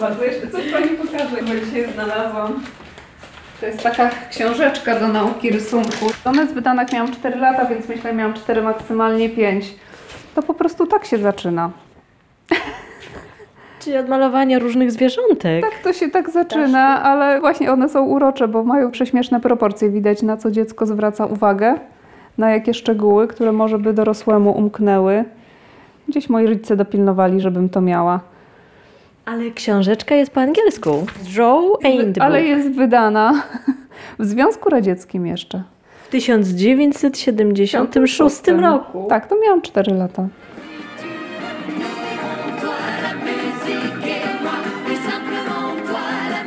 bardzo, jeszcze coś Pani pokażę, bo dzisiaj znalazłam. To jest taka książeczka do nauki rysunku. Ona jest wydana, jak miałam 4 lata, więc myślę, miałam 4, maksymalnie 5. To po prostu tak się zaczyna. Czyli od malowania różnych zwierzątek. Tak to się tak zaczyna, ale właśnie one są urocze, bo mają prześmieszne proporcje. Widać, na co dziecko zwraca uwagę, na jakie szczegóły, które może by dorosłemu umknęły. Gdzieś moi rodzice dopilnowali, żebym to miała. Ale książeczka jest po angielsku. Draw and Ale Book. jest wydana w Związku Radzieckim jeszcze. W 1976 roku. Tak, to miałam 4 lata.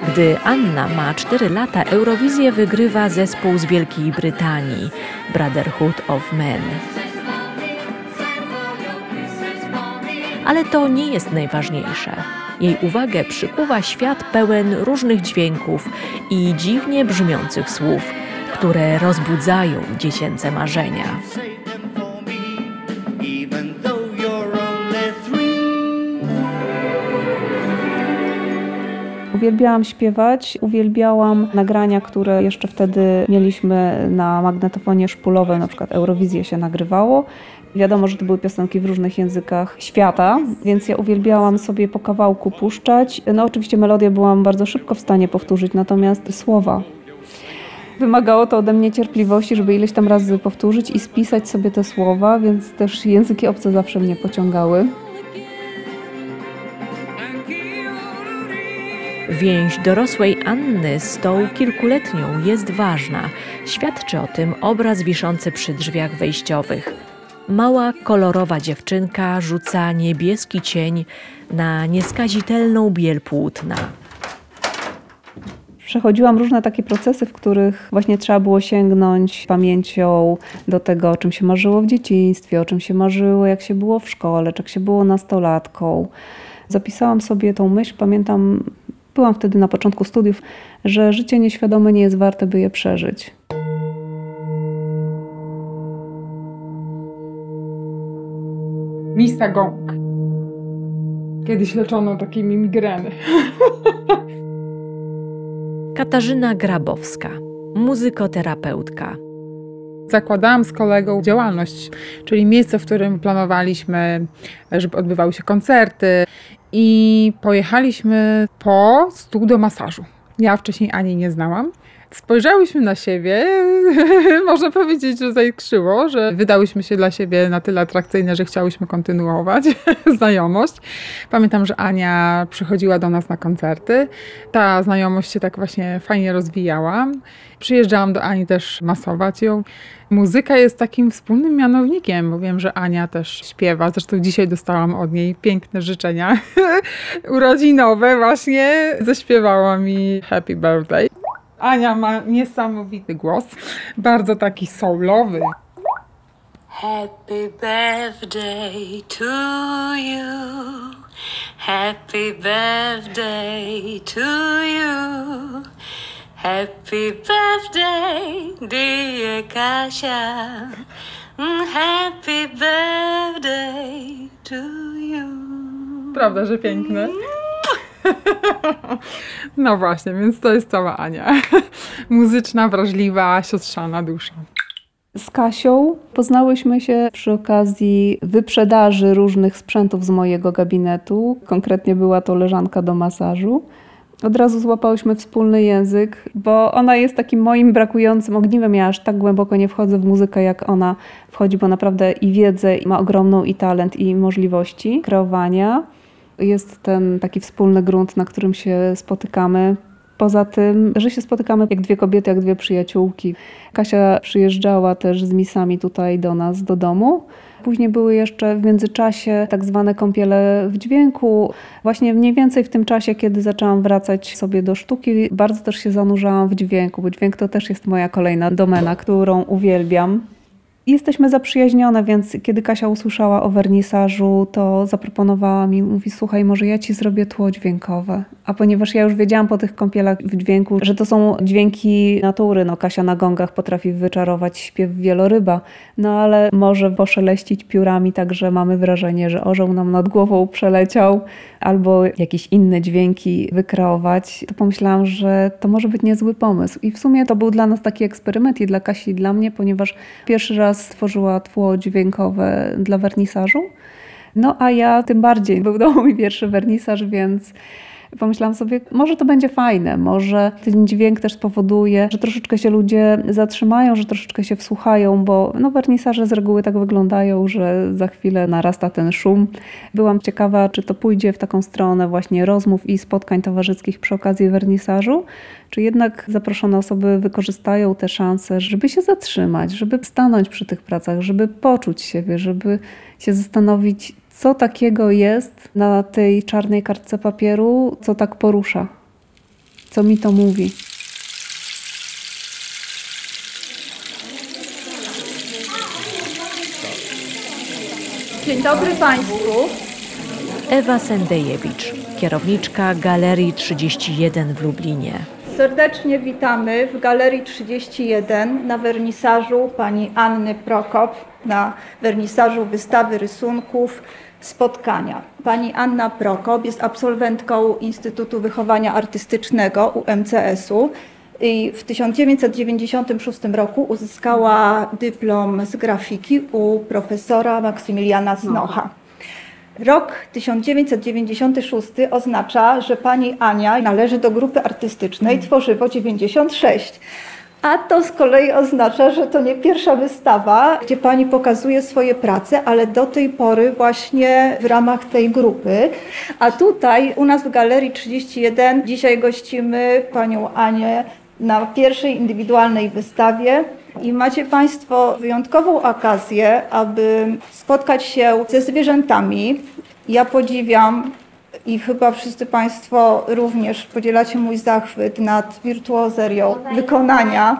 Gdy Anna ma 4 lata, Eurowizję wygrywa zespół z Wielkiej Brytanii Brotherhood of Men. Ale to nie jest najważniejsze. Jej uwagę przykuwa świat pełen różnych dźwięków i dziwnie brzmiących słów, które rozbudzają dziecięce marzenia. Uwielbiałam śpiewać, uwielbiałam nagrania, które jeszcze wtedy mieliśmy na magnetofonie szpulowym, na przykład Eurowizję się nagrywało. Wiadomo, że to były piosenki w różnych językach świata, więc ja uwielbiałam sobie po kawałku puszczać. No oczywiście melodię byłam bardzo szybko w stanie powtórzyć, natomiast słowa. Wymagało to ode mnie cierpliwości, żeby ileś tam razy powtórzyć i spisać sobie te słowa, więc też języki obce zawsze mnie pociągały. Więź dorosłej Anny z tą kilkuletnią jest ważna. Świadczy o tym obraz wiszący przy drzwiach wejściowych. Mała, kolorowa dziewczynka rzuca niebieski cień na nieskazitelną biel płótna. Przechodziłam różne takie procesy, w których właśnie trzeba było sięgnąć pamięcią do tego, o czym się marzyło w dzieciństwie, o czym się marzyło, jak się było w szkole, czy jak się było nastolatką. Zapisałam sobie tą myśl, pamiętam, byłam wtedy na początku studiów, że życie nieświadome nie jest warte, by je przeżyć. Misa Gong. Kiedyś leczono takimi migreny. Katarzyna Grabowska, muzykoterapeutka. Zakładałam z kolegą działalność, czyli miejsce, w którym planowaliśmy, żeby odbywały się koncerty i pojechaliśmy po stół do masażu. Ja wcześniej ani nie znałam. Spojrzałyśmy na siebie, można powiedzieć, że zaiskrzyło, że wydałyśmy się dla siebie na tyle atrakcyjne, że chciałyśmy kontynuować znajomość. Pamiętam, że Ania przychodziła do nas na koncerty. Ta znajomość się tak właśnie fajnie rozwijała. Przyjeżdżałam do Ani też masować ją. Muzyka jest takim wspólnym mianownikiem, bo wiem, że Ania też śpiewa. Zresztą dzisiaj dostałam od niej piękne życzenia urodzinowe. Właśnie zaśpiewała mi Happy Birthday. Ania ma niesamowity głos, bardzo taki soulowy. Happy birthday to you. Happy birthday to you. Happy birthday, dear Kasia. Mm, Happy birthday to you. Prawda, że piękne? No właśnie, więc to jest cała Ania. Muzyczna, wrażliwa, siostrzana dusza. Z Kasią poznałyśmy się przy okazji wyprzedaży różnych sprzętów z mojego gabinetu. Konkretnie była to leżanka do masażu. Od razu złapałyśmy wspólny język, bo ona jest takim moim brakującym ogniwem. Ja aż tak głęboko nie wchodzę w muzykę, jak ona wchodzi, bo naprawdę i wiedzę i ma ogromną i talent, i możliwości kreowania. Jest ten taki wspólny grunt, na którym się spotykamy. Poza tym, że się spotykamy jak dwie kobiety, jak dwie przyjaciółki. Kasia przyjeżdżała też z misami tutaj do nas, do domu. Później były jeszcze w międzyczasie tak zwane kąpiele w dźwięku. Właśnie mniej więcej w tym czasie, kiedy zaczęłam wracać sobie do sztuki, bardzo też się zanurzałam w dźwięku, bo dźwięk to też jest moja kolejna domena, którą uwielbiam. Jesteśmy zaprzyjaźnione, więc kiedy Kasia usłyszała o wernisażu, to zaproponowała mi, mówi, słuchaj, może ja ci zrobię tło dźwiękowe. A ponieważ ja już wiedziałam po tych kąpielach w dźwięku, że to są dźwięki natury, no Kasia na gongach potrafi wyczarować śpiew wieloryba, no ale może poszeleścić piórami, tak że mamy wrażenie, że orzeł nam nad głową przeleciał, albo jakieś inne dźwięki wykreować, to pomyślałam, że to może być niezły pomysł. I w sumie to był dla nas taki eksperyment i dla Kasi i dla mnie, ponieważ pierwszy raz stworzyła tło dźwiękowe dla wernisażu. No a ja tym bardziej, był to mój pierwszy wernisaż, więc pomyślałam sobie, może to będzie fajne, może ten dźwięk też spowoduje, że troszeczkę się ludzie zatrzymają, że troszeczkę się wsłuchają, bo no, wernisaże z reguły tak wyglądają, że za chwilę narasta ten szum. Byłam ciekawa, czy to pójdzie w taką stronę właśnie rozmów i spotkań towarzyskich przy okazji wernisażu, czy jednak zaproszone osoby wykorzystają te szanse, żeby się zatrzymać, żeby stanąć przy tych pracach, żeby poczuć siebie, żeby się zastanowić, co takiego jest na tej czarnej kartce papieru, co tak porusza, co mi to mówi. Dzień dobry Państwu. Ewa Sendejewicz, kierowniczka Galerii 31 w Lublinie. Serdecznie witamy w Galerii 31 na wernisażu pani Anny Prokop, na wernisażu wystawy rysunków spotkania. Pani Anna Prokop jest absolwentką Instytutu Wychowania Artystycznego UMCS-u i w 1996 roku uzyskała dyplom z grafiki u profesora Maksymiliana Znocha. Rok 1996 oznacza, że pani Ania należy do grupy artystycznej Tworzywo 96. A to z kolei oznacza, że to nie pierwsza wystawa, gdzie pani pokazuje swoje prace, ale do tej pory właśnie w ramach tej grupy. A tutaj u nas w Galerii 31 dzisiaj gościmy panią Anię na pierwszej indywidualnej wystawie. I macie Państwo wyjątkową okazję, aby spotkać się ze zwierzętami. Ja podziwiam i chyba wszyscy Państwo również podzielacie mój zachwyt nad wirtuozerią wykonania.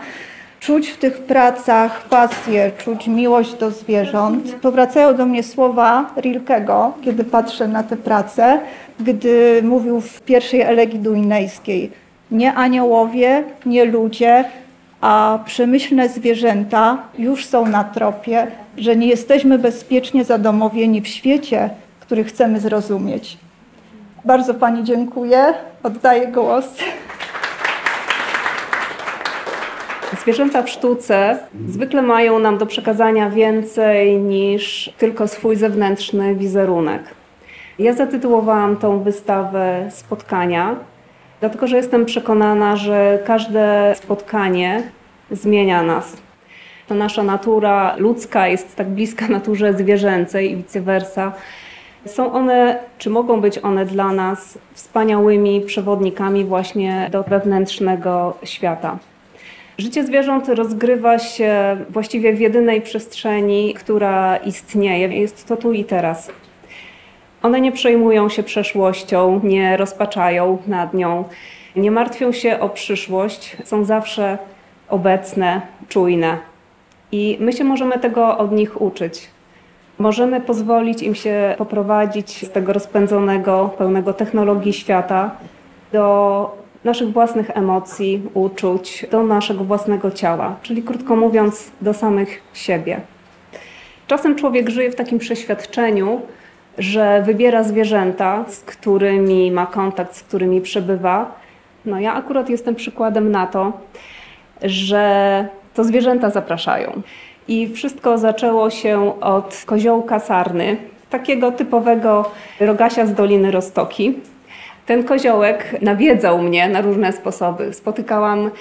Czuć w tych pracach pasję, czuć miłość do zwierząt. Powracają do mnie słowa Rilkego, kiedy patrzę na te prace, gdy mówił w pierwszej elegii duinejskiej. Nie aniołowie, nie ludzie, a przemyślne zwierzęta już są na tropie, że nie jesteśmy bezpiecznie zadomowieni w świecie, który chcemy zrozumieć. Bardzo Pani dziękuję. Oddaję głos. Zwierzęta w sztuce zwykle mają nam do przekazania więcej niż tylko swój zewnętrzny wizerunek. Ja zatytułowałam tą wystawę Spotkania, dlatego że jestem przekonana, że każde spotkanie zmienia nas. To nasza natura ludzka jest tak bliska naturze zwierzęcej i vice versa. Są one, czy mogą być one dla nas wspaniałymi przewodnikami właśnie do wewnętrznego świata. Życie zwierząt rozgrywa się właściwie w jedynej przestrzeni, która istnieje. Jest to tu i teraz. One nie przejmują się przeszłością, nie rozpaczają nad nią, nie martwią się o przyszłość, są zawsze obecne, czujne. I my się możemy tego od nich uczyć. Możemy pozwolić im się poprowadzić z tego rozpędzonego, pełnego technologii świata do naszych własnych emocji, uczuć, do naszego własnego ciała, czyli krótko mówiąc, do samych siebie. Czasem człowiek żyje w takim przeświadczeniu, że wybiera zwierzęta, z którymi ma kontakt, z którymi przebywa. No ja akurat jestem przykładem na to, że to zwierzęta zapraszają. I wszystko zaczęło się od koziołka sarny, takiego typowego rogasia z Doliny Rostoki. Ten koziołek nawiedzał mnie na różne sposoby. Spotykałam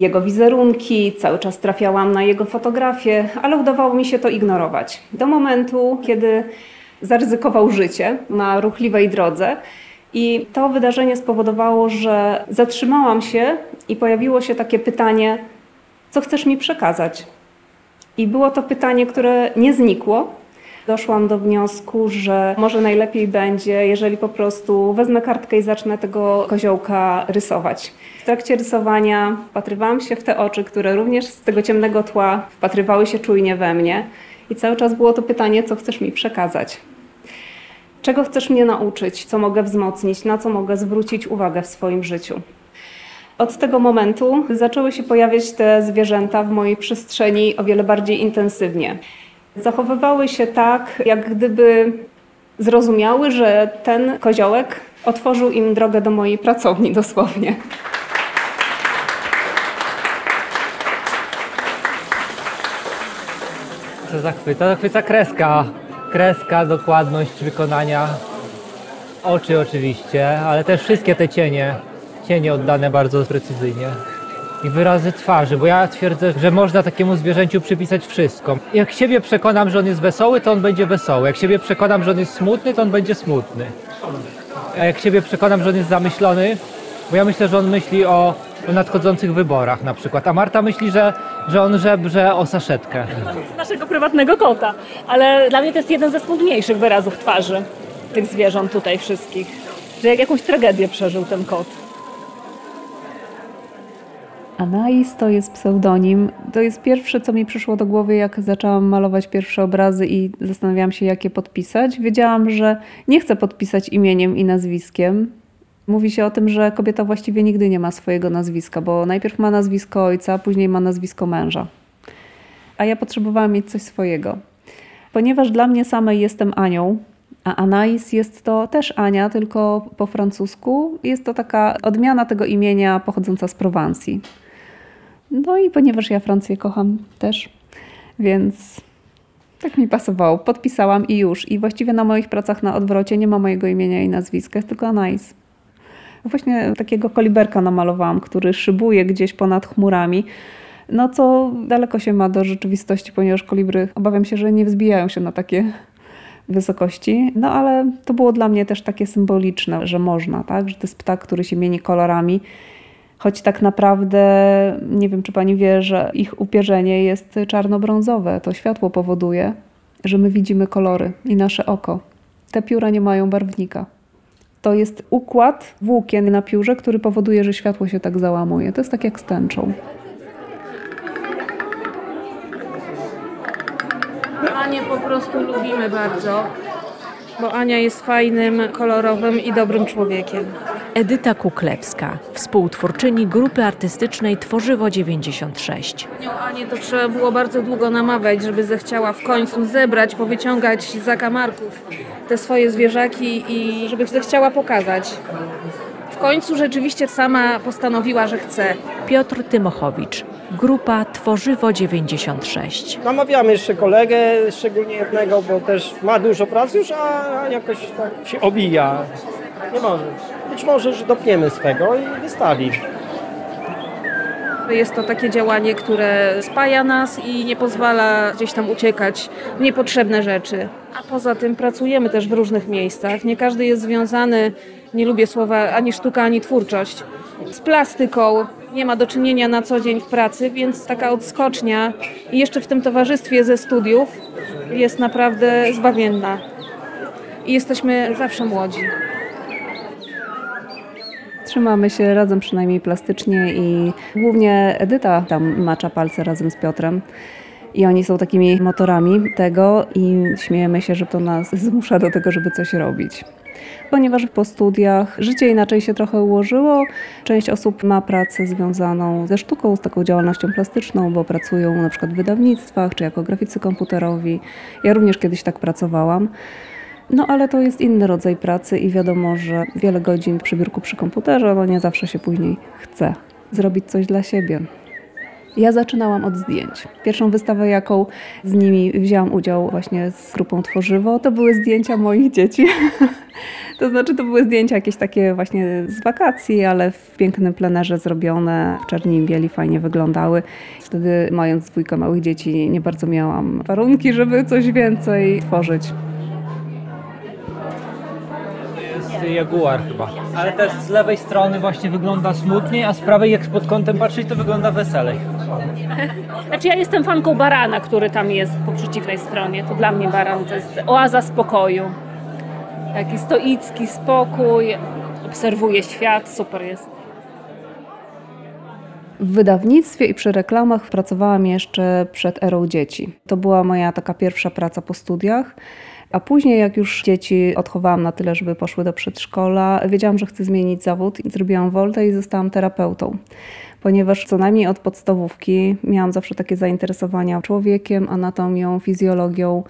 jego wizerunki, cały czas trafiałam na jego fotografie, ale udawało mi się to ignorować. Do momentu, kiedy zaryzykował życie na ruchliwej drodze. I to wydarzenie spowodowało, że zatrzymałam się i pojawiło się takie pytanie: co chcesz mi przekazać? I było to pytanie, które nie znikło, doszłam do wniosku, że może najlepiej będzie, jeżeli po prostu wezmę kartkę i zacznę tego koziołka rysować. W trakcie rysowania wpatrywałam się w te oczy, które również z tego ciemnego tła wpatrywały się czujnie we mnie. I cały czas było to pytanie, co chcesz mi przekazać. Czego chcesz mnie nauczyć, co mogę wzmocnić, na co mogę zwrócić uwagę w swoim życiu. Od tego momentu zaczęły się pojawiać te zwierzęta w mojej przestrzeni o wiele bardziej intensywnie. Zachowywały się tak, jak gdyby zrozumiały, że ten koziołek otworzył im drogę do mojej pracowni dosłownie. To zachwyca, zachwyca kreska. Kreska, dokładność wykonania. Oczy oczywiście, ale też wszystkie te cienie. Cienie oddane bardzo precyzyjnie. I wyrazy twarzy, bo ja twierdzę, że można takiemu zwierzęciu przypisać wszystko. Jak siebie przekonam, że on jest wesoły, to on będzie wesoły. Jak siebie przekonam, że on jest smutny, to on będzie smutny. A jak siebie przekonam, że on jest zamyślony, bo ja myślę, że on myśli o, o nadchodzących wyborach na przykład, a Marta myśli, że, że on żebrze o saszetkę. naszego prywatnego kota, ale dla mnie to jest jeden ze smutniejszych wyrazów twarzy tych zwierząt tutaj wszystkich. Że jak jakąś tragedię przeżył ten kot. Anais to jest pseudonim. To jest pierwsze, co mi przyszło do głowy, jak zaczęłam malować pierwsze obrazy i zastanawiałam się, jak je podpisać. Wiedziałam, że nie chcę podpisać imieniem i nazwiskiem. Mówi się o tym, że kobieta właściwie nigdy nie ma swojego nazwiska, bo najpierw ma nazwisko ojca, później ma nazwisko męża. A ja potrzebowałam mieć coś swojego. Ponieważ dla mnie samej jestem Anią, a Anais jest to też Ania, tylko po francusku. Jest to taka odmiana tego imienia pochodząca z Prowansji. No i ponieważ ja Francję kocham też, więc tak mi pasowało. Podpisałam i już. I właściwie na moich pracach na odwrocie nie ma mojego imienia i nazwiska, jest tylko Anais. Właśnie takiego koliberka namalowałam, który szybuje gdzieś ponad chmurami. No co daleko się ma do rzeczywistości, ponieważ kolibry obawiam się, że nie wzbijają się na takie wysokości. No ale to było dla mnie też takie symboliczne, że można, tak? Że to jest ptak, który się mieni kolorami. Choć tak naprawdę nie wiem, czy pani wie, że ich upierzenie jest czarno-brązowe. To światło powoduje, że my widzimy kolory i nasze oko. Te pióra nie mają barwnika. To jest układ włókien na piórze, który powoduje, że światło się tak załamuje. To jest tak jak z tęczą. Anię po prostu lubimy bardzo, bo Ania jest fajnym, kolorowym i dobrym człowiekiem. Edyta Kuklewska, współtwórczyni grupy artystycznej Tworzywo 96. Panią Anię to trzeba było bardzo długo namawiać, żeby zechciała w końcu zebrać, powyciągać z zakamarków te swoje zwierzaki i żeby zechciała pokazać. W końcu rzeczywiście sama postanowiła, że chce. Piotr Tymochowicz, grupa Tworzywo 96. Namawiamy jeszcze kolegę, szczególnie jednego, bo też ma dużo pracy już, a jakoś tak się obija. Nie może. Być może, że dopniemy swego i wystawi. Jest to takie działanie, które spaja nas i nie pozwala gdzieś tam uciekać w niepotrzebne rzeczy. A poza tym pracujemy też w różnych miejscach. Nie każdy jest związany, nie lubię słowa ani sztuka, ani twórczość, z plastyką. Nie ma do czynienia na co dzień w pracy, więc taka odskocznia i jeszcze w tym towarzystwie ze studiów jest naprawdę zbawienna. I jesteśmy zawsze młodzi. Trzymamy się razem przynajmniej plastycznie i głównie Edyta tam macza palce razem z Piotrem. I oni są takimi motorami tego i śmiejemy się, że to nas zmusza do tego, żeby coś robić. Ponieważ po studiach życie inaczej się trochę ułożyło. Część osób ma pracę związaną ze sztuką, z taką działalnością plastyczną, bo pracują na przykład w wydawnictwach czy jako graficy komputerowi. Ja również kiedyś tak pracowałam. No ale to jest inny rodzaj pracy i wiadomo, że wiele godzin przy biurku przy komputerze, no nie zawsze się później chce zrobić coś dla siebie. Ja zaczynałam od zdjęć. Pierwszą wystawę, jaką z nimi wzięłam udział właśnie z grupą Tworzywo, to były zdjęcia moich dzieci. to znaczy, to były zdjęcia jakieś takie właśnie z wakacji, ale w pięknym plenerze zrobione, w czerni i bieli, fajnie wyglądały. Wtedy, mając dwójkę małych dzieci, nie bardzo miałam warunki, żeby coś więcej tworzyć. Jaguar chyba. Ale też z lewej strony właśnie wygląda smutniej, a z prawej jak pod kątem patrzeć to wygląda weselej. Znaczy ja jestem fanką barana, który tam jest po przeciwnej stronie. To dla mnie baran to jest oaza spokoju. Taki stoicki spokój, obserwuje świat, super jest. W wydawnictwie i przy reklamach pracowałam jeszcze przed erą dzieci. To była moja taka pierwsza praca po studiach. A później, jak już dzieci odchowałam na tyle, żeby poszły do przedszkola, wiedziałam, że chcę zmienić zawód. Zrobiłam woltę i zostałam terapeutą. Ponieważ co najmniej od podstawówki miałam zawsze takie zainteresowania człowiekiem, anatomią, fizjologią.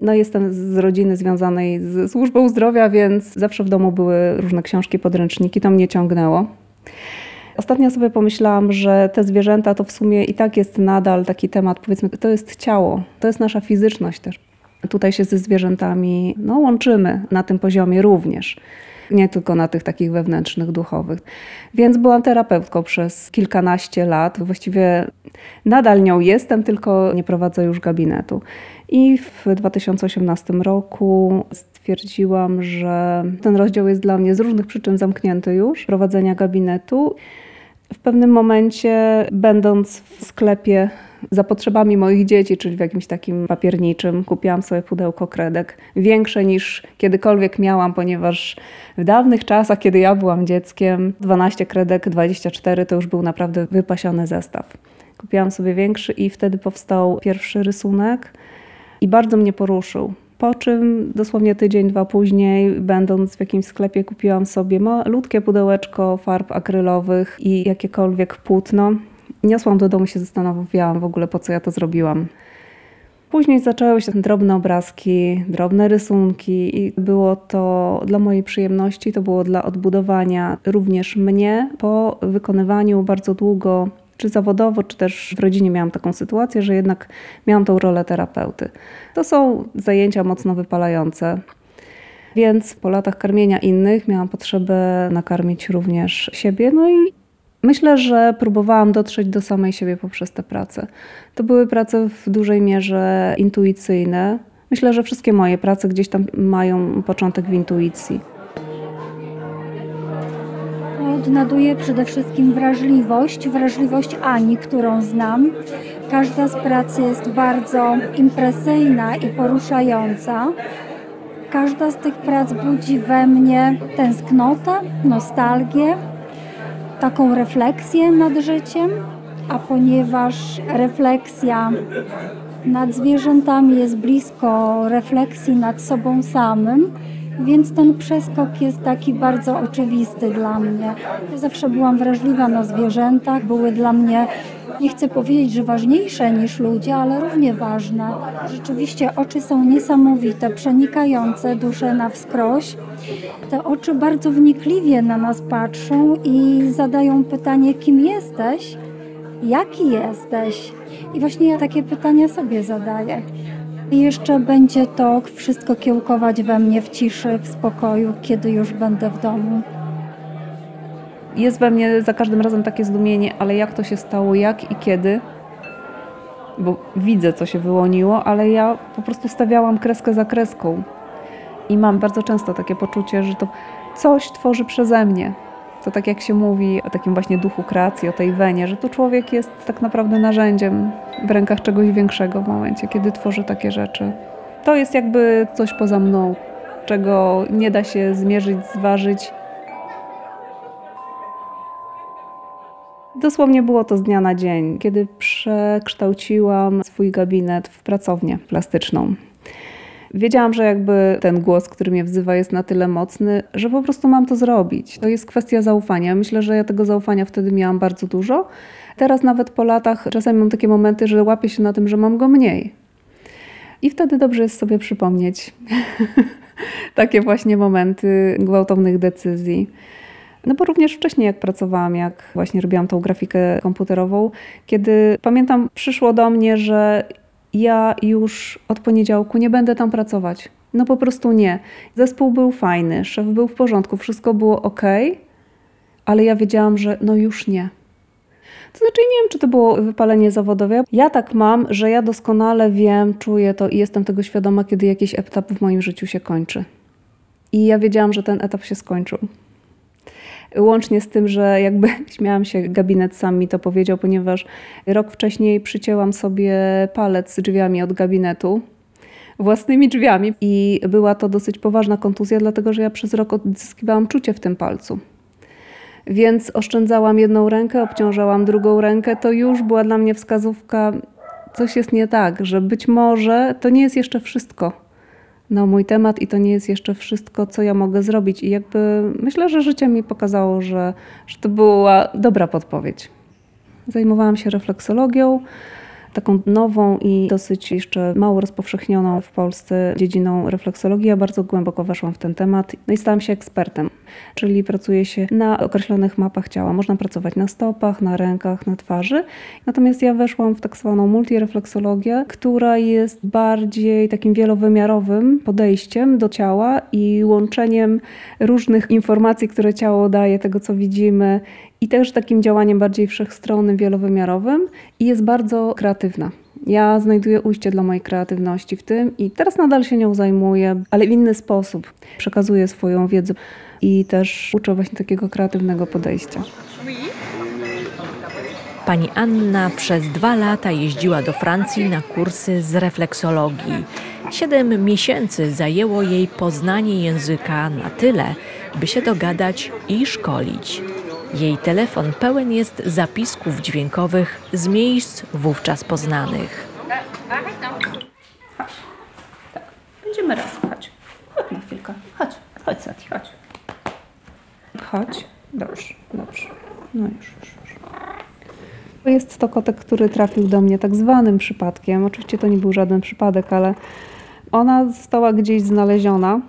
No, jestem z rodziny związanej z służbą zdrowia, więc zawsze w domu były różne książki, podręczniki. To mnie ciągnęło. Ostatnio sobie pomyślałam, że te zwierzęta to w sumie i tak jest nadal taki temat, powiedzmy, to jest ciało, to jest nasza fizyczność też. Tutaj się ze zwierzętami no, łączymy na tym poziomie również. Nie tylko na tych takich wewnętrznych, duchowych. Więc byłam terapeutką przez kilkanaście lat. Właściwie nadal nią jestem, tylko nie prowadzę już gabinetu. I w 2018 roku stwierdziłam, że ten rozdział jest dla mnie z różnych przyczyn zamknięty już, prowadzenia gabinetu. W pewnym momencie, będąc w sklepie za potrzebami moich dzieci, czyli w jakimś takim papierniczym, kupiłam sobie pudełko kredek. Większe niż kiedykolwiek miałam, ponieważ w dawnych czasach, kiedy ja byłam dzieckiem, 12 kredek, 24 to już był naprawdę wypasiony zestaw. Kupiłam sobie większy i wtedy powstał pierwszy rysunek i bardzo mnie poruszył. Po czym dosłownie tydzień, dwa później, będąc w jakimś sklepie, kupiłam sobie malutkie pudełeczko farb akrylowych i jakiekolwiek płótno. Niosłam do domu, się zastanawiałam w ogóle, po co ja to zrobiłam. Później zaczęły się drobne obrazki, drobne rysunki i było to dla mojej przyjemności, to było dla odbudowania również mnie po wykonywaniu bardzo długo czy zawodowo, czy też w rodzinie miałam taką sytuację, że jednak miałam tą rolę terapeuty. To są zajęcia mocno wypalające. Więc po latach karmienia innych miałam potrzebę nakarmić również siebie. No i myślę, że próbowałam dotrzeć do samej siebie poprzez te prace. To były prace w dużej mierze intuicyjne. Myślę, że wszystkie moje prace gdzieś tam mają początek w intuicji odnajduję przede wszystkim wrażliwość, wrażliwość Ani, którą znam. Każda z prac jest bardzo impresyjna i poruszająca. Każda z tych prac budzi we mnie tęsknotę, nostalgię, taką refleksję nad życiem, a ponieważ refleksja nad zwierzętami jest blisko refleksji nad sobą samym, więc ten przeskok jest taki bardzo oczywisty dla mnie. Ja zawsze byłam wrażliwa na zwierzętach, były dla mnie, nie chcę powiedzieć, że ważniejsze niż ludzie, ale równie ważne. Rzeczywiście oczy są niesamowite, przenikające duszę na wskroś. Te oczy bardzo wnikliwie na nas patrzą i zadają pytanie, kim jesteś? Jaki jesteś? I właśnie ja takie pytania sobie zadaję. Jeszcze będzie to wszystko kiełkować we mnie w ciszy, w spokoju, kiedy już będę w domu. Jest we mnie za każdym razem takie zdumienie, ale jak to się stało, jak i kiedy? Bo widzę, co się wyłoniło, ale ja po prostu stawiałam kreskę za kreską. I mam bardzo często takie poczucie, że to coś tworzy przeze mnie. To tak jak się mówi o takim właśnie duchu kreacji, o tej wenie, że tu człowiek jest tak naprawdę narzędziem w rękach czegoś większego w momencie, kiedy tworzy takie rzeczy. To jest jakby coś poza mną, czego nie da się zmierzyć, zważyć. Dosłownie było to z dnia na dzień, kiedy przekształciłam swój gabinet w pracownię plastyczną. Wiedziałam, że jakby ten głos, który mnie wzywa, jest na tyle mocny, że po prostu mam to zrobić. To jest kwestia zaufania. Myślę, że ja tego zaufania wtedy miałam bardzo dużo. Teraz nawet po latach czasami mam takie momenty, że łapię się na tym, że mam go mniej. I wtedy dobrze jest sobie przypomnieć takie właśnie momenty gwałtownych decyzji. No bo również wcześniej, jak pracowałam, jak właśnie robiłam tą grafikę komputerową, kiedy pamiętam, przyszło do mnie, że ja już od poniedziałku nie będę tam pracować. No po prostu nie. Zespół był fajny, szef był w porządku, wszystko było ok, ale ja wiedziałam, że no już nie. To znaczy, nie wiem, czy to było wypalenie zawodowe. Ja tak mam, że ja doskonale wiem, czuję to i jestem tego świadoma, kiedy jakiś etap w moim życiu się kończy. I ja wiedziałam, że ten etap się skończył. Łącznie z tym, że jakby śmiałam się, gabinet sam mi to powiedział, ponieważ rok wcześniej przycięłam sobie palec drzwiami od gabinetu własnymi drzwiami i była to dosyć poważna kontuzja, dlatego że ja przez rok odzyskiwałam czucie w tym palcu. Więc oszczędzałam jedną rękę, obciążałam drugą rękę. To już była dla mnie wskazówka, coś jest nie tak, że być może to nie jest jeszcze wszystko na mój temat i to nie jest jeszcze wszystko, co ja mogę zrobić. I jakby myślę, że życie mi pokazało, że, że to była dobra podpowiedź. Zajmowałam się refleksologią taką nową i dosyć jeszcze mało rozpowszechnioną w Polsce dziedziną refleksologii. Ja bardzo głęboko weszłam w ten temat no i stałam się ekspertem, czyli pracuje się na określonych mapach ciała. Można pracować na stopach, na rękach, na twarzy. Natomiast ja weszłam w tak zwaną multirefleksologię, która jest bardziej takim wielowymiarowym podejściem do ciała i łączeniem różnych informacji, które ciało daje, tego co widzimy i też takim działaniem bardziej wszechstronnym, wielowymiarowym i jest bardzo kreatywna. Ja znajduję ujście dla mojej kreatywności w tym i teraz nadal się nią zajmuję, ale w inny sposób. Przekazuję swoją wiedzę i też uczę właśnie takiego kreatywnego podejścia. Pani Anna przez dwa lata jeździła do Francji na kursy z refleksologii. Siedem miesięcy zajęło jej poznanie języka na tyle, by się dogadać i szkolić. Jej telefon pełen jest zapisków dźwiękowych z miejsc wówczas poznanych. Będziemy raz. Chodź. Chodź na chwilkę. Chodź. Chodź, Sati, chodź. Chodź. Dobrze, dobrze. No już, już, już. Jest to kotek, który trafił do mnie tak zwanym przypadkiem. Oczywiście to nie był żaden przypadek, ale ona została gdzieś znaleziona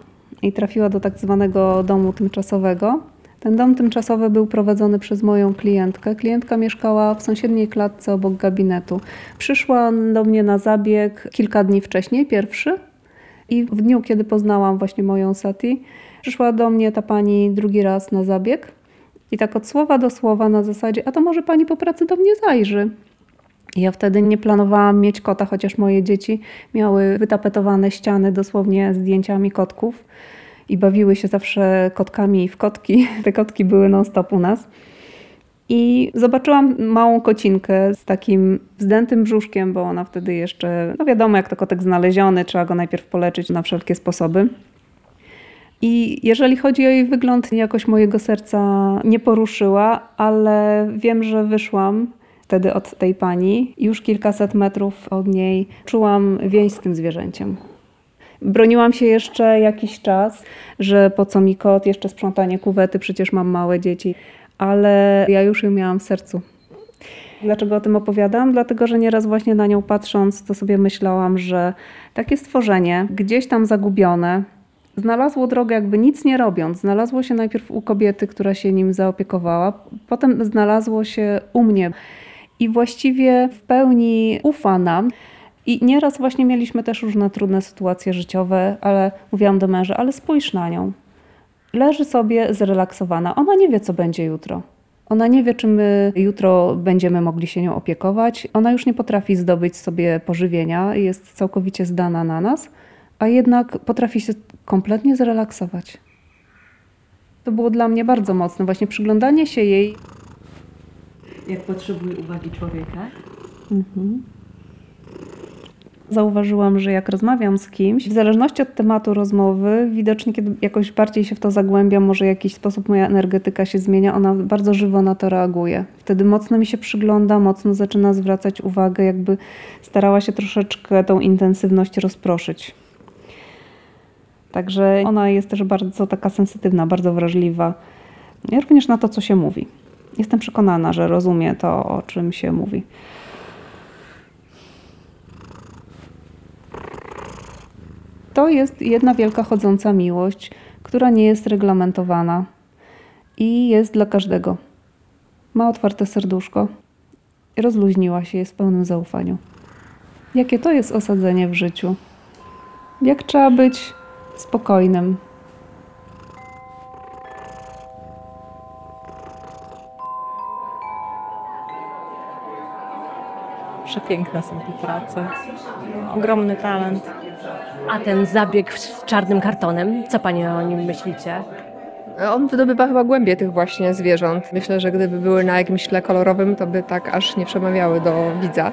i trafiła do tak zwanego domu tymczasowego. Ten dom tymczasowy był prowadzony przez moją klientkę. Klientka mieszkała w sąsiedniej klatce obok gabinetu. Przyszła do mnie na zabieg kilka dni wcześniej, pierwszy. I w dniu, kiedy poznałam właśnie moją Sati, przyszła do mnie ta pani drugi raz na zabieg. I tak od słowa do słowa na zasadzie, a to może pani po pracy do mnie zajrzy. Ja wtedy nie planowałam mieć kota, chociaż moje dzieci miały wytapetowane ściany dosłownie zdjęciami kotków i bawiły się zawsze kotkami w kotki. Te kotki były non-stop u nas. I zobaczyłam małą kocinkę z takim wzdętym brzuszkiem, bo ona wtedy jeszcze, no wiadomo, jak to kotek znaleziony, trzeba go najpierw poleczyć na wszelkie sposoby. I jeżeli chodzi o jej wygląd, jakoś mojego serca nie poruszyła, ale wiem, że wyszłam wtedy od tej pani. Już kilkaset metrów od niej czułam więź z tym zwierzęciem. Broniłam się jeszcze jakiś czas, że po co mi kot, jeszcze sprzątanie kuwety, przecież mam małe dzieci, ale ja już ją miałam w sercu. Dlaczego o tym opowiadam? Dlatego, że nieraz właśnie na nią patrząc, to sobie myślałam, że takie stworzenie, gdzieś tam zagubione, znalazło drogę jakby nic nie robiąc. Znalazło się najpierw u kobiety, która się nim zaopiekowała, potem znalazło się u mnie i właściwie w pełni ufa nam. I nieraz właśnie mieliśmy też różne trudne sytuacje życiowe, ale mówiłam do męża, ale spójrz na nią. Leży sobie zrelaksowana. Ona nie wie, co będzie jutro. Ona nie wie, czy my jutro będziemy mogli się nią opiekować. Ona już nie potrafi zdobyć sobie pożywienia, jest całkowicie zdana na nas, a jednak potrafi się kompletnie zrelaksować. To było dla mnie bardzo mocne, właśnie przyglądanie się jej. Jak potrzebuje uwagi człowieka? Mhm. Zauważyłam, że jak rozmawiam z kimś, w zależności od tematu rozmowy, widocznie kiedy jakoś bardziej się w to zagłębiam, może w jakiś sposób moja energetyka się zmienia, ona bardzo żywo na to reaguje. Wtedy mocno mi się przygląda, mocno zaczyna zwracać uwagę, jakby starała się troszeczkę tą intensywność rozproszyć. Także ona jest też bardzo taka sensytywna, bardzo wrażliwa, również na to, co się mówi. Jestem przekonana, że rozumie to, o czym się mówi. To jest jedna wielka chodząca miłość, która nie jest reglamentowana i jest dla każdego. Ma otwarte serduszko, rozluźniła się, jest w pełnym zaufaniu. Jakie to jest osadzenie w życiu? Jak trzeba być spokojnym, Przepiękne są te prace. Ogromny talent. A ten zabieg z czarnym kartonem, co Panie o nim myślicie? On wydobywa chyba głębie tych właśnie zwierząt. Myślę, że gdyby były na jakimś tle kolorowym, to by tak aż nie przemawiały do widza.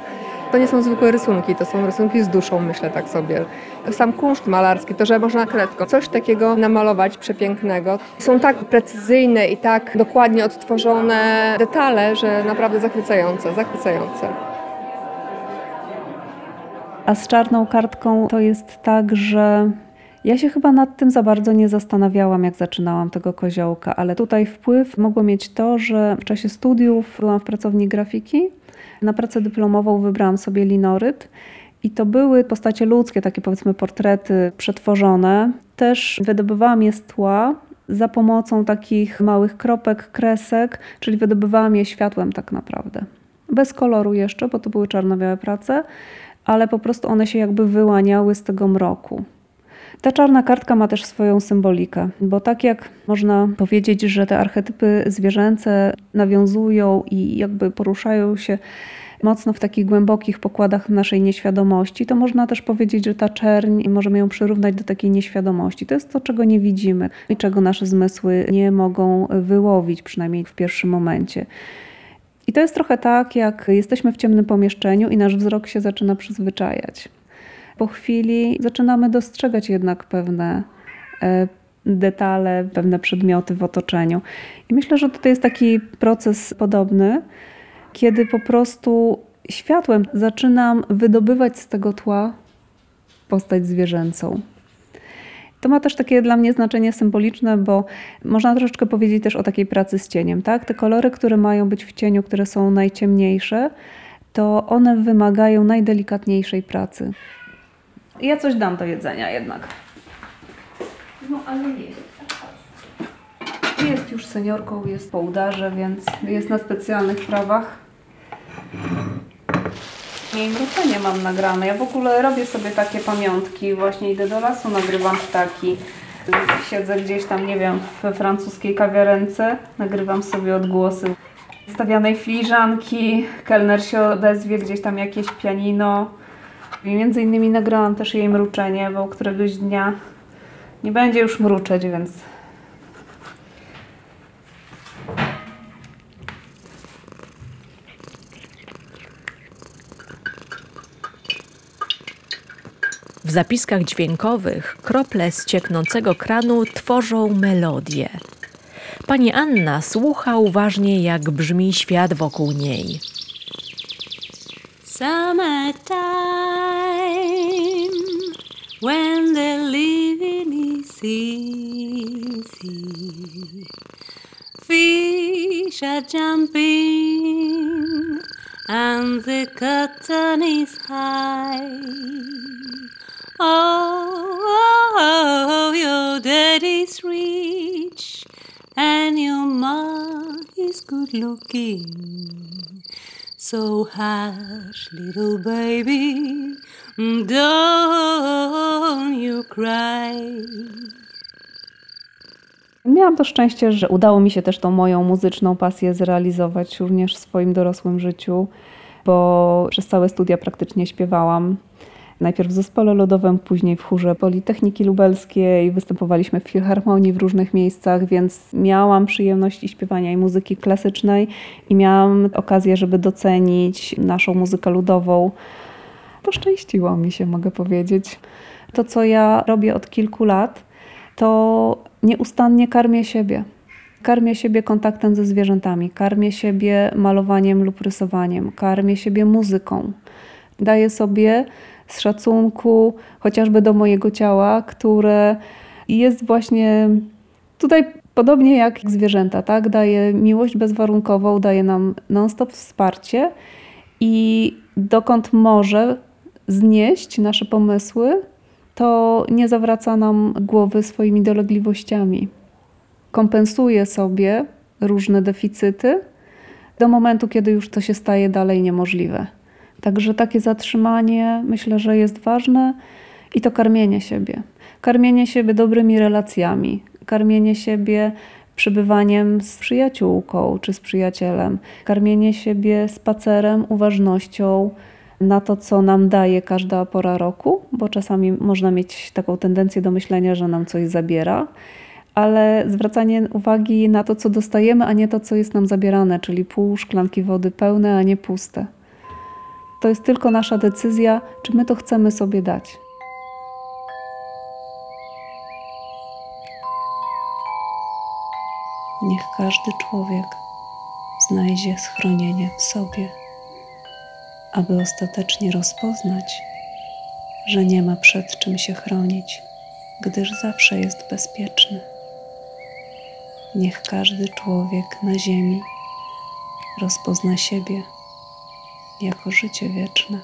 To nie są zwykłe rysunki, to są rysunki z duszą, myślę tak sobie. Sam kunszt malarski, to, że można kredką coś takiego namalować przepięknego. Są tak precyzyjne i tak dokładnie odtworzone detale, że naprawdę zachwycające, zachwycające. A z czarną kartką to jest tak, że ja się chyba nad tym za bardzo nie zastanawiałam, jak zaczynałam tego koziołka, ale tutaj wpływ mogło mieć to, że w czasie studiów byłam w pracowni grafiki. Na pracę dyplomową wybrałam sobie linoryt. I to były postacie ludzkie, takie powiedzmy portrety przetworzone. Też wydobywałam je z tła za pomocą takich małych kropek, kresek, czyli wydobywałam je światłem tak naprawdę. Bez koloru jeszcze, bo to były czarno-białe prace, ale po prostu one się jakby wyłaniały z tego mroku. Ta czarna kartka ma też swoją symbolikę, bo tak jak można powiedzieć, że te archetypy zwierzęce nawiązują i jakby poruszają się mocno w takich głębokich pokładach naszej nieświadomości, to można też powiedzieć, że ta czerń możemy ją przyrównać do takiej nieświadomości. To jest to, czego nie widzimy i czego nasze zmysły nie mogą wyłowić, przynajmniej w pierwszym momencie. I to jest trochę tak, jak jesteśmy w ciemnym pomieszczeniu i nasz wzrok się zaczyna przyzwyczajać. Po chwili zaczynamy dostrzegać jednak pewne e, detale, pewne przedmioty w otoczeniu. I myślę, że tutaj jest taki proces podobny, kiedy po prostu światłem zaczynam wydobywać z tego tła postać zwierzęcą. To ma też takie dla mnie znaczenie symboliczne, bo można troszeczkę powiedzieć też o takiej pracy z cieniem. Tak? Te kolory, które mają być w cieniu, które są najciemniejsze, to one wymagają najdelikatniejszej pracy. Ja coś dam do jedzenia jednak. No ale jest. Jest już seniorką, jest po udarze, więc jest na specjalnych prawach. Jej wrócenie mam nagrane. Ja w ogóle robię sobie takie pamiątki. Właśnie idę do lasu, nagrywam ptaki. Siedzę gdzieś tam, nie wiem, we francuskiej kawiarence, nagrywam sobie odgłosy stawianej filiżanki, kelner się odezwie, gdzieś tam jakieś pianino. I między innymi nagrałam też jej mruczenie, bo któregoś dnia nie będzie już mruczeć, więc W zapiskach dźwiękowych krople z cieknącego kranu tworzą melodię. Pani Anna słucha uważnie, jak brzmi świat wokół niej. Summertime, when the living is easy, fish are jumping, and the curtain is high. Oh, oh, your daddy's rich, and your mom is good looking. So hush, little baby, don't you cry. Miałam to szczęście, że udało mi się też tą moją muzyczną pasję zrealizować również w swoim dorosłym życiu, bo przez całe studia praktycznie śpiewałam. Najpierw w zespole ludowym, później w chórze Politechniki Lubelskiej. Występowaliśmy w filharmonii w różnych miejscach, więc miałam przyjemność i śpiewania i muzyki klasycznej i miałam okazję, żeby docenić naszą muzykę ludową. Poszczęściło mi się, mogę powiedzieć. To, co ja robię od kilku lat, to nieustannie karmię siebie. Karmię siebie kontaktem ze zwierzętami, karmię siebie malowaniem lub rysowaniem, karmię siebie muzyką. Daję sobie z szacunku chociażby do mojego ciała, które jest właśnie tutaj podobnie jak zwierzęta, tak? Daje miłość bezwarunkową, daje nam non-stop wsparcie i dokąd może znieść nasze pomysły, to nie zawraca nam głowy swoimi dolegliwościami. Kompensuje sobie różne deficyty do momentu, kiedy już to się staje dalej niemożliwe. Także takie zatrzymanie myślę, że jest ważne i to karmienie siebie. Karmienie siebie dobrymi relacjami, karmienie siebie przebywaniem z przyjaciółką czy z przyjacielem, karmienie siebie spacerem, uważnością, na to, co nam daje każda pora roku, bo czasami można mieć taką tendencję do myślenia, że nam coś zabiera, ale zwracanie uwagi na to, co dostajemy, a nie to, co jest nam zabierane, czyli pół szklanki wody pełne, a nie puste. To jest tylko nasza decyzja, czy my to chcemy sobie dać. Niech każdy człowiek znajdzie schronienie w sobie, aby ostatecznie rozpoznać, że nie ma przed czym się chronić, gdyż zawsze jest bezpieczny. Niech każdy człowiek na ziemi rozpozna siebie jako życie wieczne.